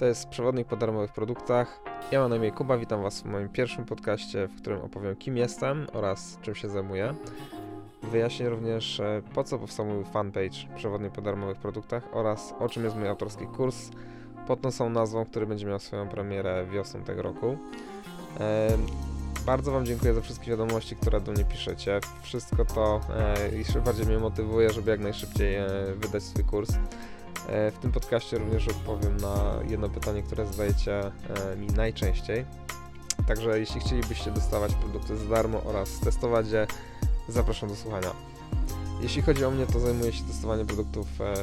To jest Przewodnik po darmowych produktach. Ja mam na imię Kuba, witam Was w moim pierwszym podcaście, w którym opowiem kim jestem oraz czym się zajmuję. Wyjaśnię również e, po co powstał mój fanpage Przewodnik po darmowych produktach oraz o czym jest mój autorski kurs pod tą samą nazwą, który będzie miał swoją premierę wiosną tego roku. E, bardzo Wam dziękuję za wszystkie wiadomości, które do mnie piszecie. Wszystko to e, jeszcze bardziej mnie motywuje, żeby jak najszybciej wydać swój kurs. E, w tym podcaście również odpowiem na jedno pytanie, które zadajecie e, mi najczęściej. Także jeśli chcielibyście dostawać produkty za darmo oraz testować je, zapraszam do słuchania. Jeśli chodzi o mnie, to zajmuję się testowaniem produktów e,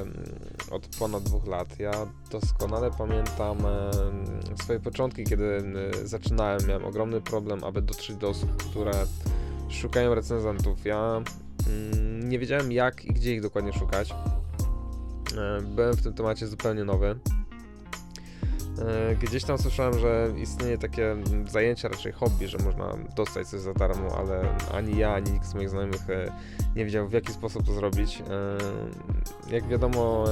od ponad dwóch lat. Ja doskonale pamiętam swoje początki, kiedy zaczynałem. Miałem ogromny problem, aby dotrzeć do osób, które szukają recenzentów. Ja nie wiedziałem jak i gdzie ich dokładnie szukać. E, byłem w tym temacie zupełnie nowy. E, Gdzieś tam słyszałem, że istnieje takie zajęcie, raczej hobby, że można dostać coś za darmo, ale ani ja, ani nikt z moich znajomych e, nie wiedział w jaki sposób to zrobić. Jak wiadomo,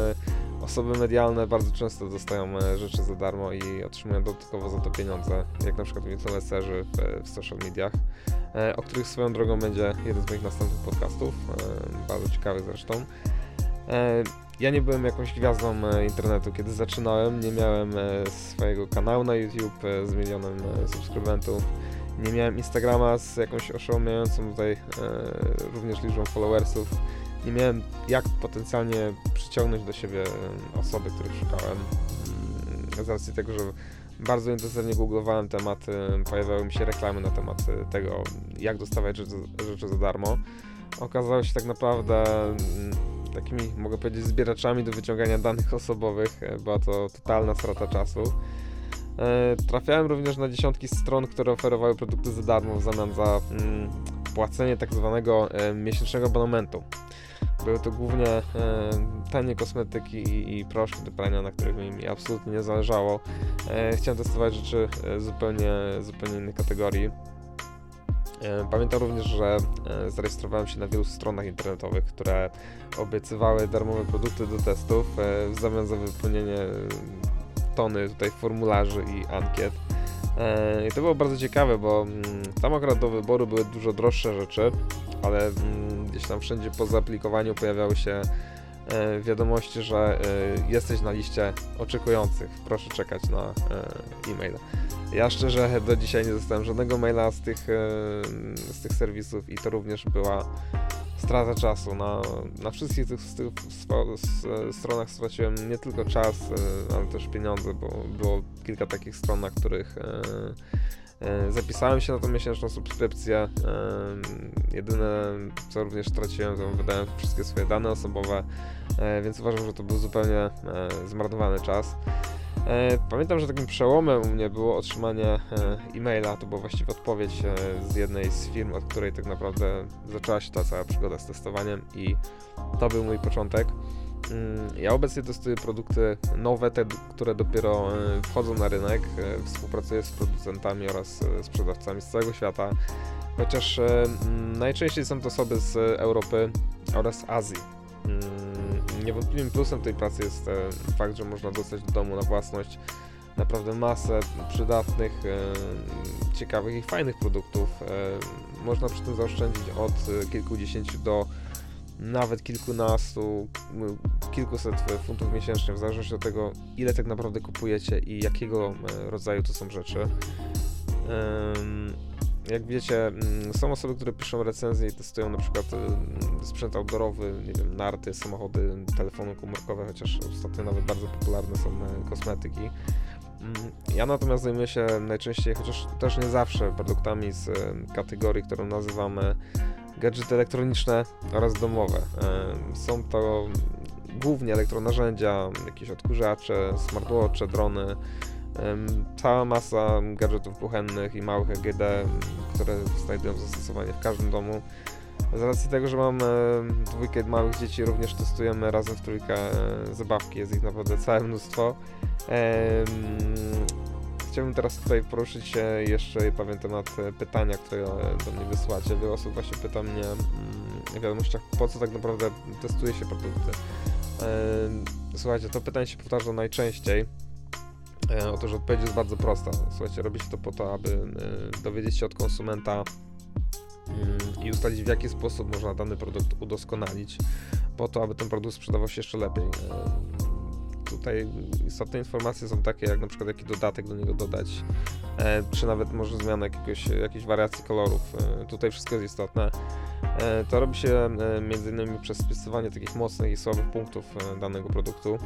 osoby medialne bardzo często dostają rzeczy za darmo i otrzymują dodatkowo za to pieniądze, jak na przykład influencerzy w, social mediach, o których swoją drogą będzie jeden z moich następnych podcastów, bardzo ciekawy zresztą. E, Ja nie byłem jakąś gwiazdą e, internetu, kiedy zaczynałem. Nie miałem e, swojego kanału na YouTube z milionem subskrybentów. Nie miałem Instagrama z jakąś oszałamiającą tutaj również liczbą followersów. Nie miałem jak potencjalnie przyciągnąć do siebie osoby, których szukałem. Mm, Z racji tego, że bardzo intensywnie googlowałem tematy, pojawiały mi się reklamy na temat tego, jak dostawać rzeczy, rzeczy za darmo. Okazało się tak naprawdę mm, takimi, mogę powiedzieć, zbieraczami do wyciągania danych osobowych. E, Była to totalna strata czasu. E, Trafiałem również na dziesiątki stron, które oferowały produkty za darmo w zamian za mm, płacenie tak zwanego e, miesięcznego abonamentu. Były to głównie tanie kosmetyki i, proszki do prania, na których mi, absolutnie nie zależało. Chciałem testować rzeczy zupełnie, zupełnie innej kategorii. E, Pamiętam również, że e, zarejestrowałem się na wielu stronach internetowych, które obiecywały darmowe produkty do testów e, w zamian za wypełnienie e, tony tutaj formularzy i ankiet. I to było bardzo ciekawe, bo mm, tam akurat do wyboru były dużo droższe rzeczy, ale mm, gdzieś tam wszędzie po zaaplikowaniu pojawiały się wiadomości, że e, jesteś na liście oczekujących. Proszę czekać na e, e-mail. Ja szczerze do dzisiaj nie dostałem żadnego maila z tych, e, z tych serwisów i to również była strata czasu. Na, na wszystkich tych, tych s- stronach straciłem nie tylko czas, e, ale też pieniądze, bo było kilka takich stron, na których e, e, zapisałem się na tą miesięczną subskrypcję. E, Jedyne co również straciłem, to wydałem wszystkie swoje dane osobowe, e, więc uważam, że to był zupełnie e, zmarnowany czas. E, Pamiętam, że takim przełomem u mnie było otrzymanie e, e-maila, to była właściwie odpowiedź e, z jednej z firm, od której tak naprawdę zaczęła się ta cała przygoda z testowaniem i to był mój początek. Mm, Ja obecnie testuję produkty nowe, te, które dopiero wchodzą na rynek. Współpracuję z producentami oraz sprzedawcami z całego świata, chociaż najczęściej są to osoby z Europy oraz Azji. Mm, Niewątpliwym plusem tej pracy jest e, fakt, że można dostać do domu na własność naprawdę masę przydatnych, e, ciekawych i fajnych produktów. E, Można przy tym zaoszczędzić od kilkudziesięciu do nawet kilkunastu, kilkuset funtów miesięcznie, w zależności od tego, ile tak naprawdę kupujecie i jakiego rodzaju to są rzeczy. Jak wiecie, mm, są osoby, które piszą recenzje i testują na przykład y, sprzęt outdoorowy, nie wiem, narty, samochody, telefony komórkowe, chociaż ostatnio nawet bardzo popularne są e, kosmetyki. Mm, Ja natomiast zajmuję się najczęściej, chociaż też nie zawsze, produktami z e, kategorii, którą nazywamy gadżety elektroniczne oraz domowe. E, Są to głównie elektronarzędzia, jakieś odkurzacze, smartwatche, drony, cała masa gadżetów kuchennych i małych EGD, które znajdują zastosowanie w każdym domu. Z racji tego, że mam dwójkę małych dzieci, również testujemy razem w trójkę e, zabawki, jest ich naprawdę całe mnóstwo. Chciałbym teraz tutaj poruszyć się jeszcze pewien temat e, pytania, które e, do mnie wysłacie. Wiele osób właśnie pyta mnie mm, w wiadomościach, po co tak naprawdę testuje się produkty. Słuchajcie, to pytanie się powtarza najczęściej. Otóż odpowiedź jest bardzo prosta. Słuchajcie, robicie to po to, aby dowiedzieć się od konsumenta mm, i ustalić w jaki sposób można dany produkt udoskonalić, po to, aby ten produkt sprzedawał się jeszcze lepiej tutaj istotne informacje są takie, jak na przykład jaki dodatek do niego dodać, e, czy nawet może zmiana jakiegoś, jakiejś wariacji kolorów. E, tutaj wszystko jest istotne. E, to robi się między innymi przez spisywanie takich mocnych i słabych punktów danego produktu.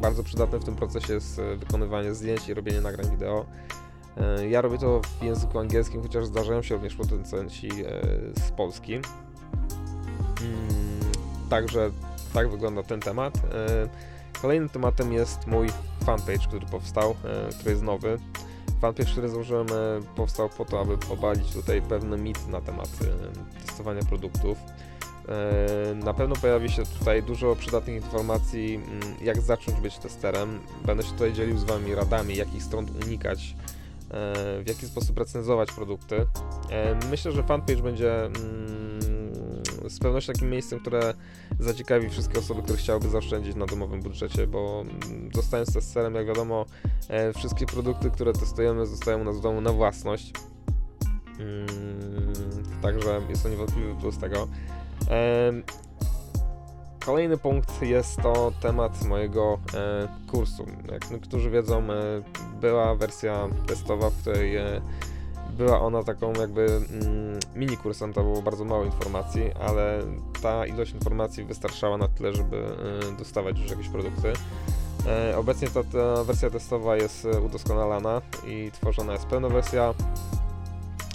Bardzo przydatne w tym procesie jest wykonywanie zdjęć i robienie nagrań wideo. Ja robię to w języku angielskim, chociaż zdarzają się również producenci z Polski. Mm, także tak wygląda ten temat. Kolejnym tematem jest mój fanpage, który powstał, e, który jest nowy. Fanpage, który założyłem, e, powstał po to, aby obalić tutaj pewne mity na temat e, testowania produktów. Na pewno pojawi się tutaj dużo przydatnych informacji, mm, jak zacząć być testerem. Będę się tutaj dzielił z Wami radami, jakich stron unikać, w jaki sposób recenzować produkty. Myślę, że fanpage będzie mm, z pewnością takim miejscem, które zaciekawi wszystkie osoby, które chciałyby zaoszczędzić na domowym budżecie, bo mm, zostając testerem, jak wiadomo, e, wszystkie produkty, które testujemy, zostają u nas w domu na własność. Mm, także jest to niewątpliwy plus tego. Kolejny punkt jest to temat mojego e, kursu. Jak niektórzy wiedzą, e, była wersja testowa, w której była ona taką jakby mm, mini kursem, to było bardzo mało informacji, ale ta ilość informacji wystarczała na tyle, żeby y, dostawać już jakieś produkty. E, obecnie ta, ta wersja testowa jest e, udoskonalana i tworzona jest pełna wersja.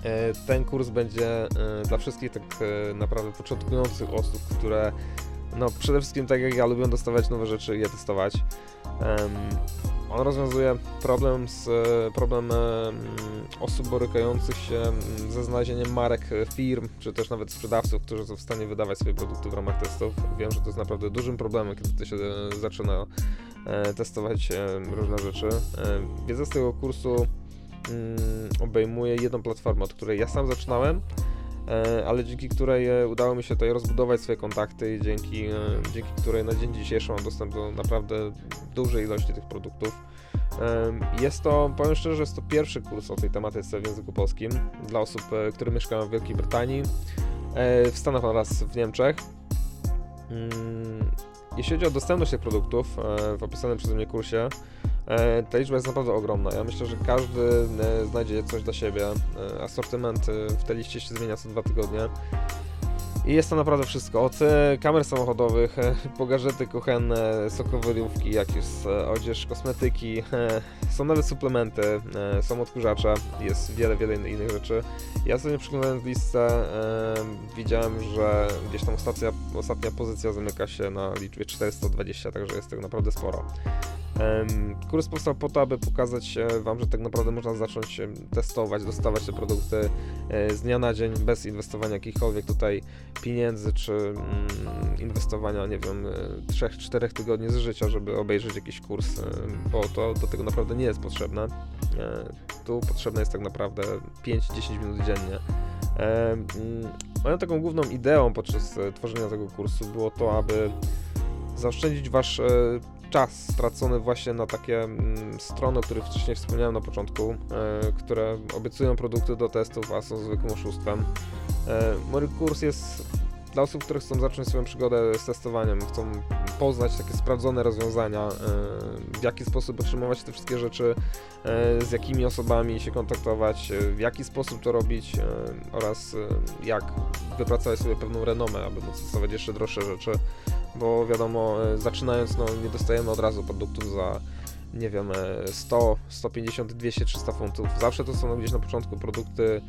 E, ten kurs będzie e, dla wszystkich tak e, naprawdę początkujących osób, które no przede wszystkim tak jak ja lubią dostawać nowe rzeczy i je testować. On rozwiązuje problem z problem osób borykających się ze znalezieniem marek firm, czy też nawet sprzedawców, którzy są w stanie wydawać swoje produkty w ramach testów. Wiem, że to jest naprawdę dużym problemem, kiedy się e, zaczyna e, testować różne rzeczy. Wiedza z tego kursu mm, obejmuje jedną platformę, od której ja sam zaczynałem, ale dzięki której udało mi się tutaj rozbudować swoje kontakty dzięki, dzięki której na dzień dzisiejszy mam dostęp do naprawdę dużej ilości tych produktów. Jest to, powiem szczerze, jest to pierwszy kurs o tej tematyce w języku polskim dla osób, e, które mieszkają w Wielkiej Brytanii, e, w Stanach oraz w Niemczech. Mm, jeśli chodzi o dostępność tych produktów e, w opisanym przeze mnie kursie, ta liczba jest naprawdę ogromna. Ja myślę, że każdy znajdzie coś dla siebie. Asortyment w tej liście się zmienia co dwa tygodnie. I jest to naprawdę wszystko. Od e, kamer samochodowych, e, po kuchenne, sokowyrówki, jakieś e, odzież, kosmetyki, są nawet suplementy, są odkurzacze, jest wiele, wiele innych rzeczy. Ja sobie przeglądając listę widziałem, że gdzieś tam ostatnia, ostatnia pozycja zamyka się na liczbie 420, także jest tego naprawdę sporo. Kurs powstał po to, aby pokazać Wam, że tak naprawdę można zacząć testować, dostawać te produkty z dnia na dzień bez inwestowania jakichkolwiek tutaj pieniędzy, czy mm, inwestowania, nie wiem, 3-4 e, tygodni z życia, żeby obejrzeć jakiś kurs, e, bo to do tego naprawdę nie jest potrzebne. E, tu potrzebne jest tak naprawdę 5-10 minut dziennie. Mm, moją taką główną ideą podczas tworzenia tego kursu było to, aby zaoszczędzić Wasz czas stracony właśnie na takie mm, strony, o których wcześniej wspomniałem na początku, które obiecują produkty do testów, a są zwykłym oszustwem. E, mój kurs jest dla osób, które chcą zacząć swoją przygodę z testowaniem, chcą poznać takie sprawdzone rozwiązania, e, w jaki sposób otrzymywać te wszystkie rzeczy, e, z jakimi osobami się kontaktować, w jaki sposób to robić oraz jak wypracować sobie pewną renomę, aby móc testować jeszcze droższe rzeczy, bo wiadomo, zaczynając, no nie dostajemy od razu produktów za nie wiem, 100, 150, 200, 300 funtów. Zawsze to są gdzieś na początku produkty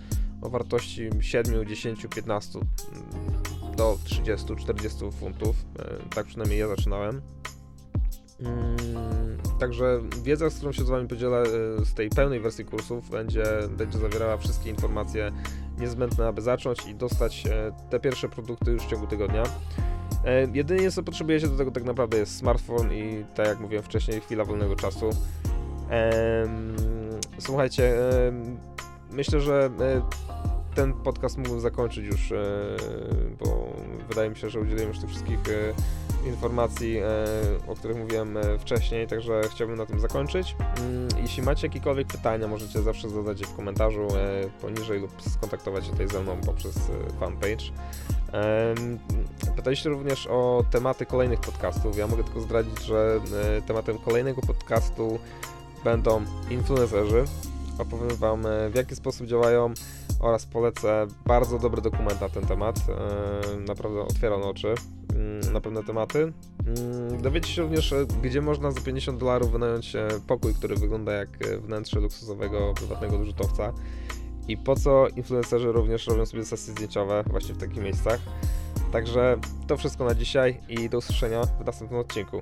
o wartości 7, 10, 15 do 30, 40 funtów. E, tak przynajmniej ja zaczynałem. Mm, także wiedza, z którą się z Wami podzielę e, z tej pełnej wersji kursów, będzie, będzie zawierała wszystkie informacje niezbędne, aby zacząć i dostać e, te pierwsze produkty już w ciągu tygodnia. Jedynie co potrzebujecie do tego tak naprawdę jest smartfon i tak jak mówiłem wcześniej, chwila wolnego czasu. Słuchajcie, myślę, że ten podcast mógłbym zakończyć już, e, bo wydaje mi się, że udzieliłem już tych wszystkich informacji, e, o których mówiłem e, wcześniej, także chciałbym na tym zakończyć. Mm, Jeśli macie jakiekolwiek pytania, możecie zawsze zadać je w komentarzu e, poniżej lub skontaktować się tutaj ze mną poprzez e, fanpage. Pytaliście również o tematy kolejnych podcastów. Ja mogę tylko zdradzić, że e, tematem kolejnego podcastu będą influencerzy. Opowiem Wam, e, w jaki sposób działają oraz polecę bardzo dobry dokument na ten temat. E, Naprawdę otwiera oczy mm, na pewne tematy. Mm, Dowiecie się również, e, gdzie można za 50 dolarów wynająć pokój, który wygląda jak wnętrze luksusowego, prywatnego rzutowca. I po co influencerzy również robią sobie sesje zdjęciowe właśnie w takich miejscach. Także to wszystko na dzisiaj i do usłyszenia w następnym odcinku.